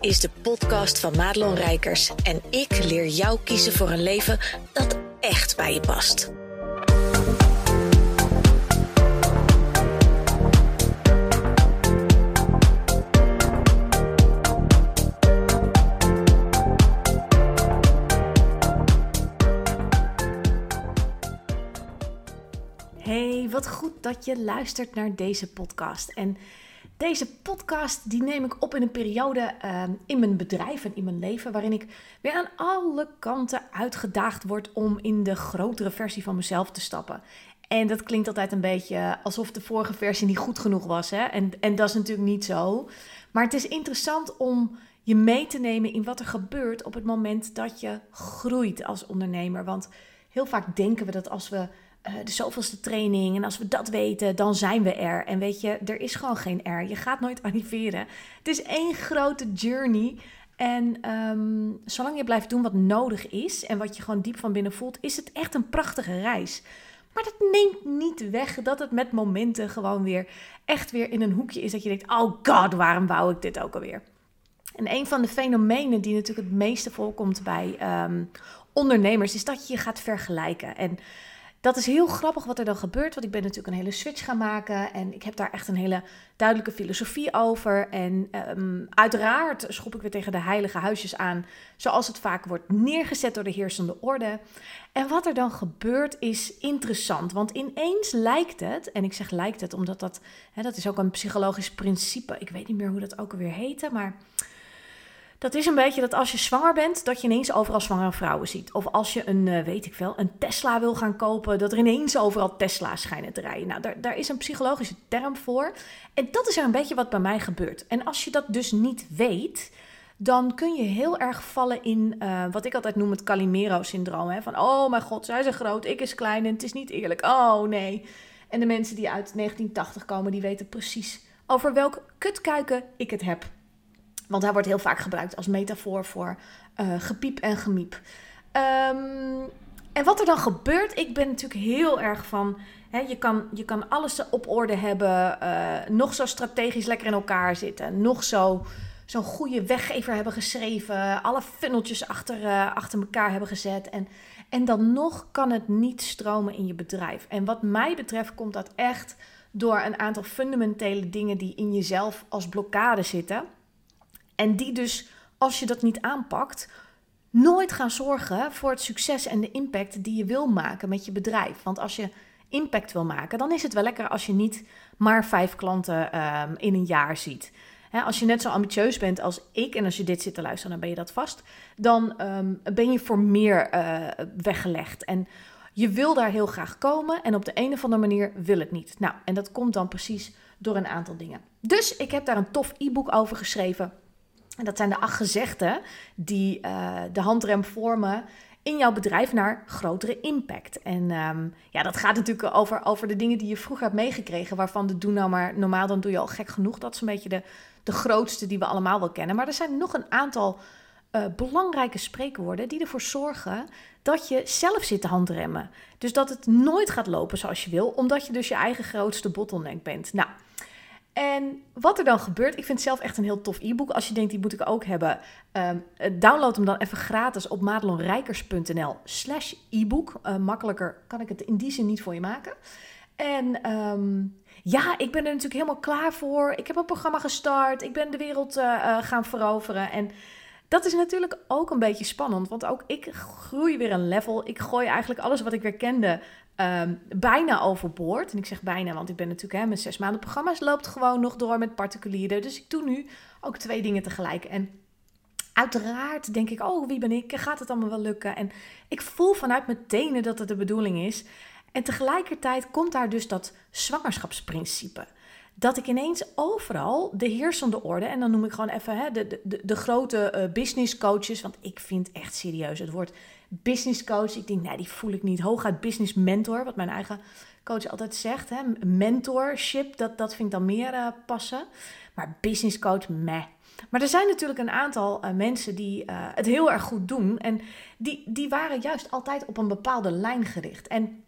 is de podcast van Madelon Rijkers en ik leer jou kiezen voor een leven dat echt bij je past. Hey, wat goed dat je luistert naar deze podcast. En deze podcast die neem ik op in een periode ehm, in mijn bedrijf en in mijn leven waarin ik weer aan alle kanten uitgedaagd word om in de grotere versie van mezelf te stappen. En dat klinkt altijd een beetje alsof de vorige versie niet goed genoeg was. Hè? En, en dat is natuurlijk niet zo. Maar het is interessant om je mee te nemen in wat er gebeurt op het moment dat je groeit als ondernemer. Want heel vaak denken we dat als we uh, de zoveelste training. En als we dat weten, dan zijn we er. En weet je, er is gewoon geen er. Je gaat nooit arriveren. Het is één grote journey. En um, zolang je blijft doen wat nodig is en wat je gewoon diep van binnen voelt, is het echt een prachtige reis. Maar dat neemt niet weg dat het met momenten gewoon weer echt weer in een hoekje is dat je denkt: oh god, waarom wou ik dit ook alweer? En een van de fenomenen die natuurlijk het meeste voorkomt bij um, ondernemers is dat je je gaat vergelijken. En dat is heel grappig wat er dan gebeurt. Want ik ben natuurlijk een hele switch gaan maken. En ik heb daar echt een hele duidelijke filosofie over. En um, uiteraard schop ik weer tegen de heilige huisjes aan. Zoals het vaak wordt neergezet door de heersende orde. En wat er dan gebeurt is interessant. Want ineens lijkt het. En ik zeg lijkt het omdat dat. Hè, dat is ook een psychologisch principe. Ik weet niet meer hoe dat ook alweer heette. Maar dat is een beetje dat als je zwanger bent, dat je ineens overal zwangere vrouwen ziet. Of als je een, uh, weet ik veel, een Tesla wil gaan kopen, dat er ineens overal Tesla's schijnen te rijden. Nou, daar, daar is een psychologische term voor. En dat is er een beetje wat bij mij gebeurt. En als je dat dus niet weet, dan kun je heel erg vallen in uh, wat ik altijd noem het Calimero-syndroom. Van, oh mijn god, zij zijn groot, ik is klein en het is niet eerlijk. Oh nee. En de mensen die uit 1980 komen, die weten precies over welk kutkuiken ik het heb. Want hij wordt heel vaak gebruikt als metafoor voor uh, gepiep en gemiep. Um, en wat er dan gebeurt, ik ben natuurlijk heel erg van. Hè, je, kan, je kan alles op orde hebben, uh, nog zo strategisch lekker in elkaar zitten, nog zo zo'n goede weggever hebben geschreven, alle funneltjes achter, uh, achter elkaar hebben gezet. En, en dan nog kan het niet stromen in je bedrijf. En wat mij betreft komt dat echt door een aantal fundamentele dingen die in jezelf als blokkade zitten. En die dus, als je dat niet aanpakt, nooit gaan zorgen voor het succes en de impact die je wil maken met je bedrijf. Want als je impact wil maken, dan is het wel lekker als je niet maar vijf klanten um, in een jaar ziet. als je net zo ambitieus bent als ik, en als je dit zit te luisteren, dan ben je dat vast, dan um, ben je voor meer uh, weggelegd. En je wil daar heel graag komen en op de een of andere manier wil het niet. Nou, en dat komt dan precies door een aantal dingen. Dus ik heb daar een tof e-book over geschreven. En dat zijn de acht gezegden die uh, de handrem vormen in jouw bedrijf naar grotere impact. En um, ja, dat gaat natuurlijk over, over de dingen die je vroeger hebt meegekregen, waarvan de doe nou maar normaal, dan doe je al gek genoeg. Dat is een beetje de, de grootste die we allemaal wel kennen. Maar er zijn nog een aantal uh, belangrijke spreekwoorden die ervoor zorgen dat je zelf zit te handremmen. Dus dat het nooit gaat lopen zoals je wil, omdat je dus je eigen grootste bottleneck bent. Nou, en wat er dan gebeurt, ik vind het zelf echt een heel tof e-book. Als je denkt, die moet ik ook hebben, um, download hem dan even gratis op madelonrijkers.nl slash e-book. Uh, makkelijker kan ik het in die zin niet voor je maken. En um, ja, ik ben er natuurlijk helemaal klaar voor. Ik heb een programma gestart. Ik ben de wereld uh, gaan veroveren. En dat is natuurlijk ook een beetje spannend, want ook ik groei weer een level. Ik gooi eigenlijk alles wat ik weer kende um, bijna overboord. En ik zeg bijna, want ik ben natuurlijk, hè, mijn zes maanden programma's loopt gewoon nog door met particulieren. Dus ik doe nu ook twee dingen tegelijk. En uiteraard denk ik, oh, wie ben ik? Gaat het allemaal wel lukken? En ik voel vanuit mijn tenen dat het de bedoeling is. En tegelijkertijd komt daar dus dat zwangerschapsprincipe dat ik ineens overal de heersende orde, en dan noem ik gewoon even hè, de, de, de grote uh, business coaches, want ik vind echt serieus het woord business coach. Ik denk, nee, die voel ik niet. Hooguit business mentor, wat mijn eigen coach altijd zegt. Hè. Mentorship, dat, dat vind ik dan meer uh, passen. Maar business coach, meh. Maar er zijn natuurlijk een aantal uh, mensen die het heel erg goed doen. En die, die waren juist altijd op een bepaalde lijn gericht. En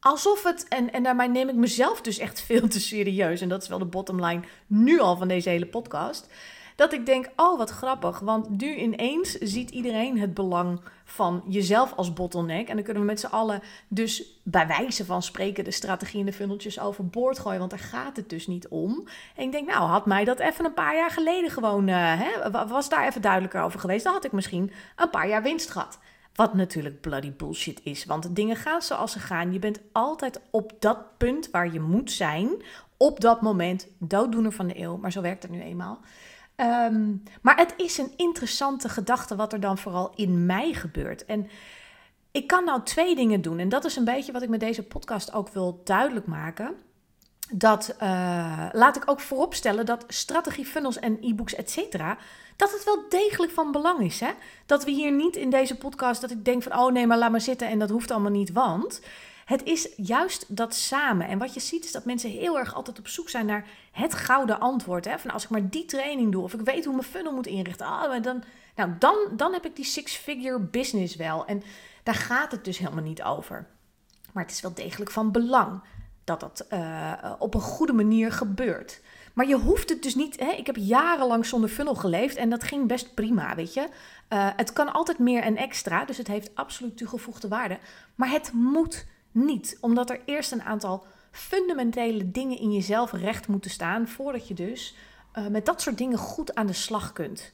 alsof het, en, en daarmee neem ik mezelf dus echt veel te serieus. En dat is wel de bottom line nu al van deze hele podcast dat ik denk, oh wat grappig. Want nu ineens ziet iedereen het belang van jezelf als bottleneck. En dan kunnen we met z'n allen dus bij wijze van spreken de strategie en de funneltjes overboord gooien. Want daar gaat het dus niet om. En ik denk, nou had mij dat even een paar jaar geleden gewoon, uh, hè, was daar even duidelijker over geweest. Dan had ik misschien een paar jaar winst gehad. Wat natuurlijk bloody bullshit is. Want dingen gaan zoals ze gaan. Je bent altijd op dat punt waar je moet zijn. Op dat moment. Dooddoener van de eeuw. Maar zo werkt het nu eenmaal. Ehm, maar het is een interessante gedachte wat er dan vooral in mij gebeurt. En ik kan nou twee dingen doen. En dat is een beetje wat ik met deze podcast ook wil duidelijk maken. Dat uh, laat ik ook vooropstellen dat strategie, funnels en e-books, et cetera, dat het wel degelijk van belang is. Hè? Dat we hier niet in deze podcast, dat ik denk van, oh nee, maar laat maar zitten en dat hoeft allemaal niet, want het is juist dat samen. En wat je ziet is dat mensen heel erg altijd op zoek zijn naar het gouden antwoord. Hè? Van als ik maar die training doe, of ik weet hoe mijn funnel moet inrichten, ah, dan, nou, dan, dan heb ik die six-figure business wel. En daar gaat het dus helemaal niet over. Maar het is wel degelijk van belang dat dat uh, op een goede manier gebeurt. Maar je hoeft het dus niet. Hè? Ik heb jarenlang zonder funnel geleefd en dat ging best prima, weet je. Uh, het kan altijd meer en extra, dus het heeft absoluut toegevoegde waarde. Maar het moet niet, omdat er eerst een aantal fundamentele dingen in jezelf recht moeten staan voordat je dus uh, met dat soort dingen goed aan de slag kunt.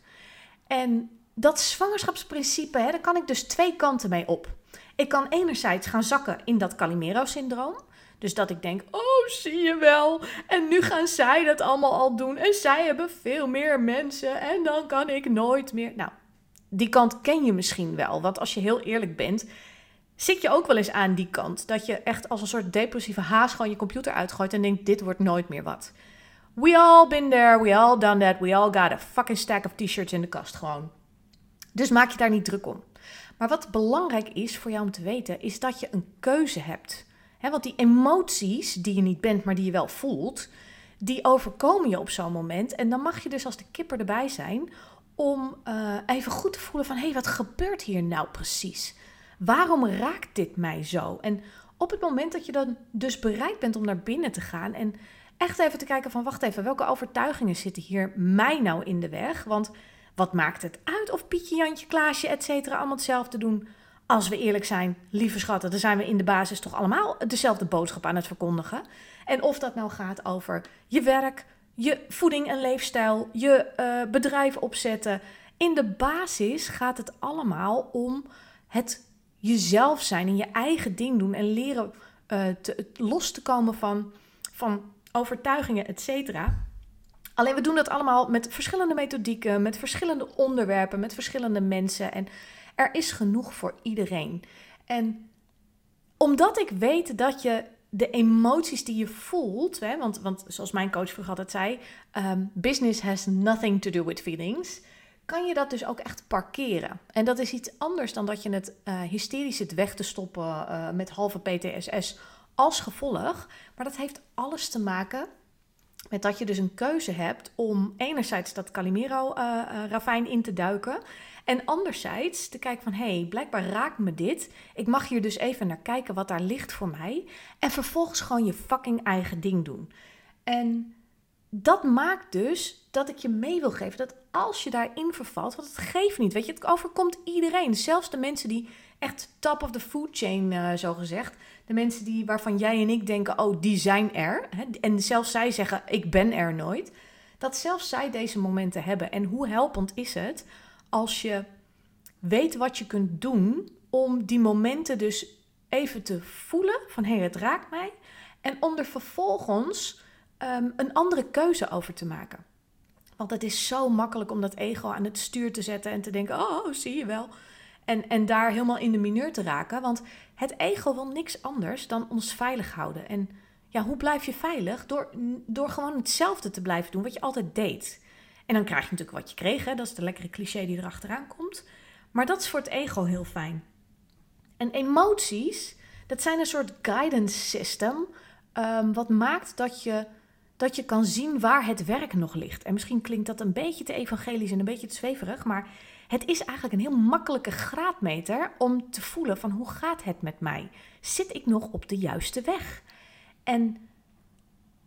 En dat zwangerschapsprincipe, hè, daar kan ik dus twee kanten mee op. Ik kan enerzijds gaan zakken in dat Calimero-syndroom. Dus dat ik denk, oh zie je wel. En nu gaan zij dat allemaal al doen. En zij hebben veel meer mensen. En dan kan ik nooit meer. Nou, die kant ken je misschien wel. Want als je heel eerlijk bent, zit je ook wel eens aan die kant. Dat je echt als een soort depressieve haas gewoon je computer uitgooit en denkt, dit wordt nooit meer wat. We all been there, we all done that, we all got a fucking stack of t-shirts in de kast gewoon. Dus maak je daar niet druk om. Maar wat belangrijk is voor jou om te weten, is dat je een keuze hebt. Want die emoties die je niet bent, maar die je wel voelt, die overkomen je op zo'n moment. En dan mag je dus als de kipper erbij zijn om uh, even goed te voelen van... hé, hey, wat gebeurt hier nou precies? Waarom raakt dit mij zo? En op het moment dat je dan dus bereid bent om naar binnen te gaan en echt even te kijken van wacht even, welke overtuigingen zitten hier mij nou in de weg? Want wat maakt het uit of Pietje, Jantje, Klaasje, et cetera allemaal hetzelfde doen? Als we eerlijk zijn, lieve schatten, dan zijn we in de basis toch allemaal dezelfde boodschap aan het verkondigen. En of dat nou gaat over je werk, je voeding en leefstijl, je uh, bedrijf opzetten. In de basis gaat het allemaal om het jezelf zijn en je eigen ding doen en leren uh, te, los te komen van, van overtuigingen, et cetera. Alleen we doen dat allemaal met verschillende methodieken, met verschillende onderwerpen, met verschillende mensen. En er is genoeg voor iedereen. En omdat ik weet dat je de emoties die je voelt, hè, want, want zoals mijn coach vroeger altijd zei, um, business has nothing to do with feelings kan je dat dus ook echt parkeren. En dat is iets anders dan dat je het uh, hysterisch zit weg te stoppen uh, met halve PTSS als gevolg. Maar dat heeft alles te maken met dat je dus een keuze hebt om enerzijds dat Calimero-ravijn uh, in te duiken. En anderzijds te kijken van, hé, hey, blijkbaar raakt me dit. Ik mag hier dus even naar kijken wat daar ligt voor mij. En vervolgens gewoon je fucking eigen ding doen. En dat maakt dus dat ik je mee wil geven dat als je daarin vervalt, want het geeft niet, weet je, het overkomt iedereen. Zelfs de mensen die echt top of the food chain, uh, zo gezegd. De mensen die, waarvan jij en ik denken, oh, die zijn er. Hè? En zelfs zij zeggen, ik ben er nooit. Dat zelfs zij deze momenten hebben. En hoe helpend is het als je weet wat je kunt doen om die momenten dus even te voelen van, hé, hey, het raakt mij. En om er vervolgens um, een andere keuze over te maken. Want het is zo makkelijk om dat ego aan het stuur te zetten en te denken: oh, zie je wel. En, en daar helemaal in de mineur te raken. Want het ego wil niks anders dan ons veilig houden. En ja, hoe blijf je veilig? Door, door gewoon hetzelfde te blijven doen wat je altijd deed. En dan krijg je natuurlijk wat je kreeg. Hè? Dat is de lekkere cliché die erachteraan komt. Maar dat is voor het ego heel fijn. En emoties, dat zijn een soort guidance system. Um, wat maakt dat je dat je kan zien waar het werk nog ligt. En misschien klinkt dat een beetje te evangelisch en een beetje te zweverig, maar het is eigenlijk een heel makkelijke graadmeter om te voelen van hoe gaat het met mij? Zit ik nog op de juiste weg? En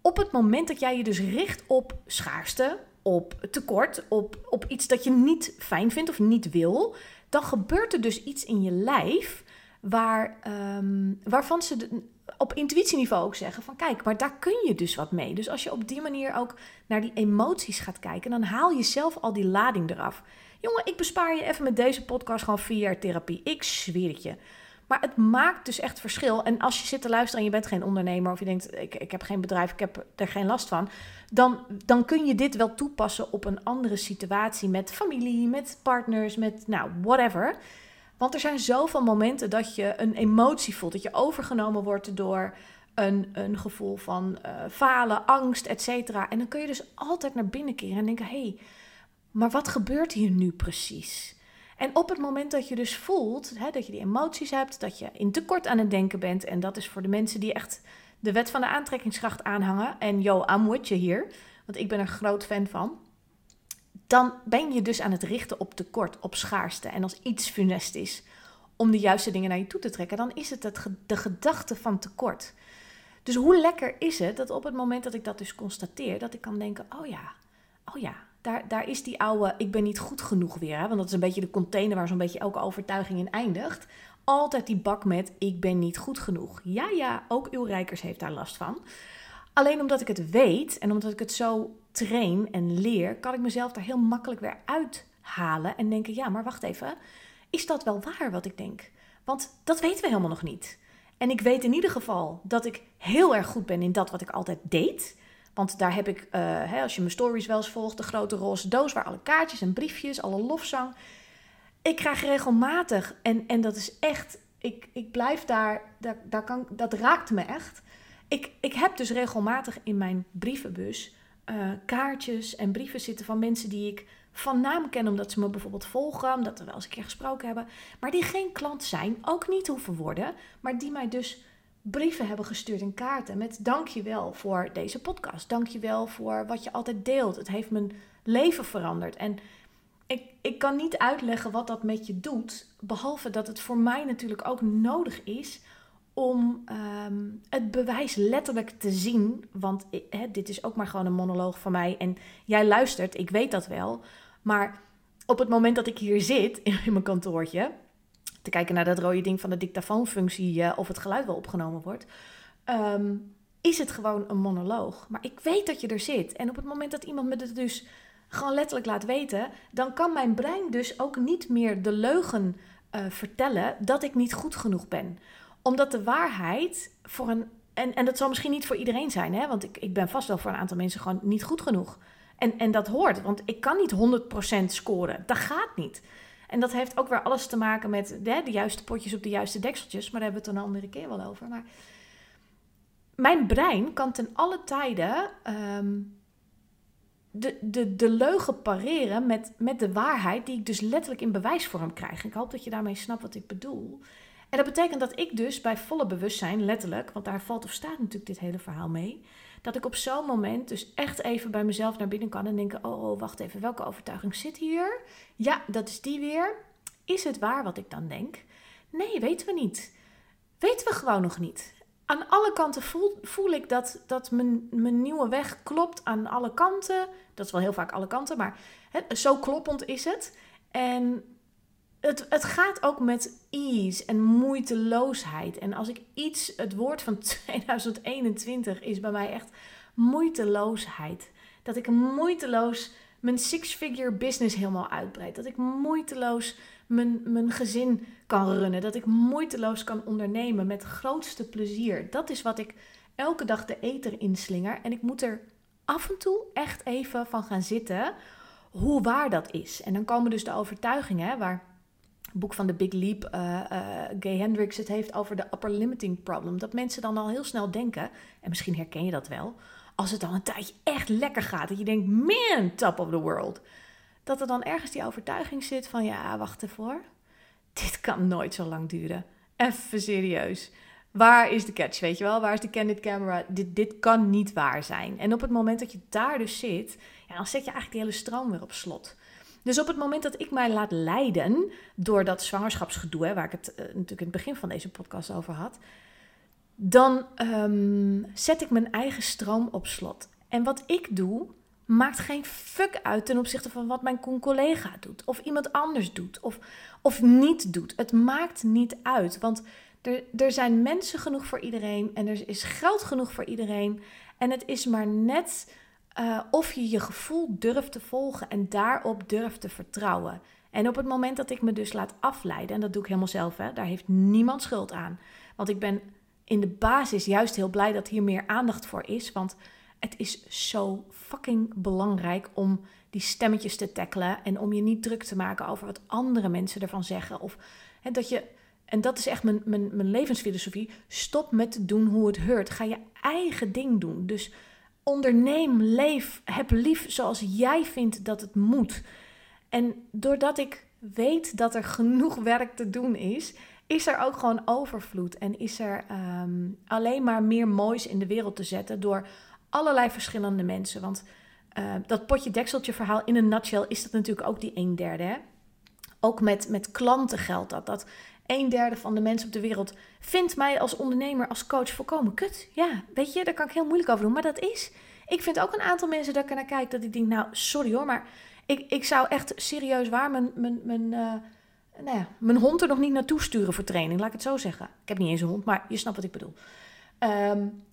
op het moment dat jij je dus richt op schaarste, op tekort, op, op iets dat je niet fijn vindt of niet wil, dan gebeurt er dus iets in je lijf waar, ehm, waarvan ze de, op intuïtieniveau ook zeggen van kijk, maar daar kun je dus wat mee. Dus als je op die manier ook naar die emoties gaat kijken, dan haal je zelf al die lading eraf. Jongen, ik bespaar je even met deze podcast gewoon vier jaar therapie. Ik zweer het je. Maar het maakt dus echt verschil. En als je zit te luisteren en je bent geen ondernemer of je denkt, ik, ik heb geen bedrijf, ik heb er geen last van, dan, dan kun je dit wel toepassen op een andere situatie met familie, met partners, met nou, whatever. Want er zijn zoveel momenten dat je een emotie voelt, dat je overgenomen wordt door een, een gevoel van uh, falen, angst, et. En dan kun je dus altijd naar binnen keren en denken, hé, hey, maar wat gebeurt hier nu precies? En op het moment dat je dus voelt hè, dat je die emoties hebt, dat je in tekort aan het denken bent, en dat is voor de mensen die echt de wet van de aantrekkingskracht aanhangen, en yo, I'm with you hier, want ik ben er groot fan van, dan ben je dus aan het richten op tekort, op schaarste. En als iets funest is om de juiste dingen naar je toe te trekken, dan is het, het de gedachte van tekort. Dus hoe lekker is het dat op het moment dat ik dat dus constateer, dat ik kan denken: oh ja, oh ja, daar, daar is die oude ik ben niet goed genoeg weer. Want dat is een beetje de container waar zo'n beetje elke overtuiging in eindigt. Altijd die bak met ik ben niet goed genoeg. Ja, ja, ook uw rijkers heeft daar last van. Alleen omdat ik het weet en omdat ik het zo train en leer, kan ik mezelf daar heel makkelijk weer uithalen en denken: ja, maar wacht even, is dat wel waar wat ik denk? Want dat weten we helemaal nog niet. En ik weet in ieder geval dat ik heel erg goed ben in dat wat ik altijd deed. Want daar heb ik, uh, hè, als je mijn stories wel eens volgt, de grote roze doos waar alle kaartjes en briefjes, alle lofzang. Ik krijg regelmatig, en, en dat is echt, ik, ik blijf daar, daar, daar kan, dat raakt me echt. Ik, ik heb dus regelmatig in mijn brievenbus uh, kaartjes en brieven zitten van mensen die ik van naam ken, omdat ze me bijvoorbeeld volgen, omdat we wel eens een keer gesproken hebben, maar die geen klant zijn, ook niet hoeven worden, maar die mij dus brieven hebben gestuurd en kaarten met dankjewel voor deze podcast. Dankjewel voor wat je altijd deelt. Het heeft mijn leven veranderd. En ik, ik kan niet uitleggen wat dat met je doet, behalve dat het voor mij natuurlijk ook nodig is om ehm, het bewijs letterlijk te zien. Want dit is ook maar gewoon een monoloog van mij. En jij luistert, ik weet dat wel. Maar op het moment dat ik hier zit in mijn kantoortje, te kijken naar dat rode ding van de dictafoonfunctie uh, of het geluid wel opgenomen wordt, ehm, is het gewoon een monoloog. Maar ik weet dat je er zit. En op het moment dat iemand me het dus gewoon letterlijk laat weten, dan kan mijn brein dus ook niet meer de leugen uh, vertellen dat ik niet goed genoeg ben. Omdat de waarheid voor een. En, en dat zal misschien niet voor iedereen zijn, hè? want ik, ik ben vast wel voor een aantal mensen gewoon niet goed genoeg. En, en dat hoort, want ik kan niet 100% scoren. Dat gaat niet. En dat heeft ook weer alles te maken met de, de juiste potjes op de juiste dekseltjes. Maar daar hebben we het een andere keer wel over. Maar mijn brein kan ten alle tijden um, de, de, de leugen pareren met, met de waarheid die ik dus letterlijk in bewijsvorm krijg. Ik hoop dat je daarmee snapt wat ik bedoel. En dat betekent dat ik dus bij volle bewustzijn, letterlijk, want daar valt of staat natuurlijk dit hele verhaal mee, dat ik op zo'n moment dus echt even bij mezelf naar binnen kan en denken: oh, oh, wacht even, welke overtuiging zit hier? Ja, dat is die weer. Is het waar wat ik dan denk? Nee, weten we niet. Weten we gewoon nog niet. Aan alle kanten voel, ik dat, dat mijn, nieuwe weg klopt aan alle kanten. Dat is wel heel vaak alle kanten, maar zo kloppend is het. En het, het gaat ook met ease en moeiteloosheid. En als ik iets, het woord van 2021 is bij mij echt moeiteloosheid. Dat ik moeiteloos mijn six-figure business helemaal uitbreid. Dat ik moeiteloos mijn, mijn gezin kan runnen. Dat ik moeiteloos kan ondernemen met grootste plezier. Dat is wat ik elke dag de eter inslinger. En ik moet er af en toe echt even van gaan zitten hoe waar dat is. En dan komen dus de overtuigingen waar boek van de Big Leap, uh, uh, Gay Hendricks het heeft over de upper limiting problem. Dat mensen dan al heel snel denken, en misschien herken je dat wel, als het dan een tijdje echt lekker gaat, dat je denkt, man, top of the world. Dat er dan ergens die overtuiging zit van, ja, wacht ervoor. Dit kan nooit zo lang duren. Even serieus. Waar is de catch, weet je wel? Waar is de candid camera? Dit, dit kan niet waar zijn. En op het moment dat je daar dus zit, ja, dan zet je eigenlijk die hele stroom weer op slot. Dus op het moment dat ik mij laat leiden door dat zwangerschapsgedoe, waar ik het uh, natuurlijk in het begin van deze podcast over had, dan um, zet ik mijn eigen stroom op slot. En wat ik doe maakt geen fuck uit ten opzichte van wat mijn collega doet. Of iemand anders doet. Of, of niet doet. Het maakt niet uit. Want er, er zijn mensen genoeg voor iedereen. En er is geld genoeg voor iedereen. En het is maar net uh, of je je gevoel durft te volgen en daarop durft te vertrouwen. En op het moment dat ik me dus laat afleiden, en dat doe ik helemaal zelf, hè, daar heeft niemand schuld aan. Want ik ben in de basis juist heel blij dat hier meer aandacht voor is. Want het is zo fucking belangrijk om die stemmetjes te tackelen. En om je niet druk te maken over wat andere mensen ervan zeggen. Of hè, dat je. En dat is echt mijn, mijn, mijn levensfilosofie. Stop met te doen hoe het hoort. Ga je eigen ding doen. Dus onderneem, leef, heb lief zoals jij vindt dat het moet. En doordat ik weet dat er genoeg werk te doen is, is er ook gewoon overvloed. En is er ehm, alleen maar meer moois in de wereld te zetten door allerlei verschillende mensen. Want uh, dat potje dekseltje verhaal in een nutshell is dat natuurlijk ook die een derde. Hè? Ook met, met klanten geldt dat. Dat een derde van de mensen op de wereld vindt mij als ondernemer, als coach volkomen kut. Ja, weet je, daar kan ik heel moeilijk over doen. Maar dat is. Ik vind ook een aantal mensen dat ik naar kijk dat ik denk, nou, sorry hoor, maar ik, ik zou echt serieus waar mijn, mijn, mijn, uh, nou ja, mijn hond er nog niet naartoe sturen voor training. Laat ik het zo zeggen. Ik heb niet eens een hond, maar je snapt wat ik bedoel. Um,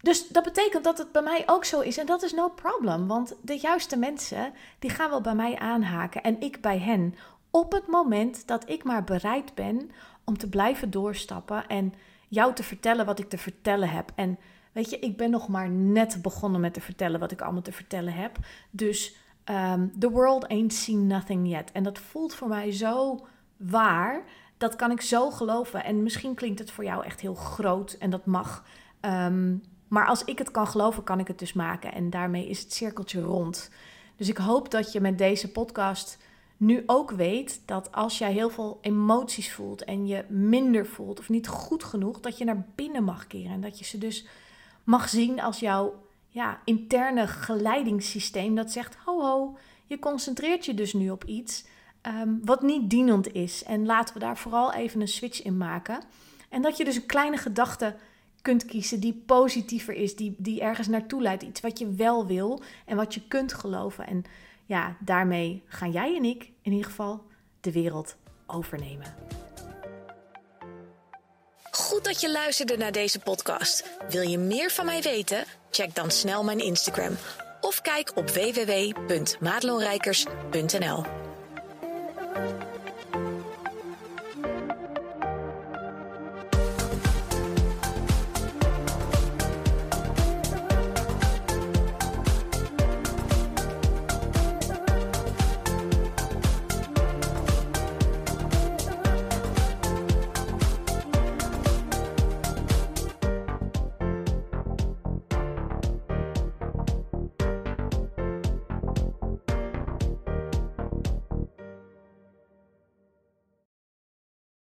dus dat betekent dat het bij mij ook zo is. En dat is no problem. Want de juiste mensen, die gaan wel bij mij aanhaken. En ik bij hen. Op het moment dat ik maar bereid ben om te blijven doorstappen. En jou te vertellen wat ik te vertellen heb. En weet je, ik ben nog maar net begonnen met te vertellen wat ik allemaal te vertellen heb. Dus um, the world ain't seen nothing yet. En dat voelt voor mij zo waar. Dat kan ik zo geloven. En misschien klinkt het voor jou echt heel groot. En dat mag. Um, maar als ik het kan geloven, kan ik het dus maken. En daarmee is het cirkeltje rond. Dus ik hoop dat je met deze podcast nu ook weet dat als jij heel veel emoties voelt en je minder voelt of niet goed genoeg, dat je naar binnen mag keren. En dat je ze dus mag zien als jouw ja, interne geleidingssysteem dat zegt: ho ho, je concentreert je dus nu op iets um, wat niet dienend is. En laten we daar vooral even een switch in maken. En dat je dus een kleine gedachte kunt kiezen die positiever is, die, die ergens naartoe leidt. Iets wat je wel wil en wat je kunt geloven. En ja, daarmee gaan jij en ik in ieder geval de wereld overnemen. Goed dat je luisterde naar deze podcast. Wil je meer van mij weten? Check dan snel mijn Instagram of kijk op www.madelonrijkers.nl.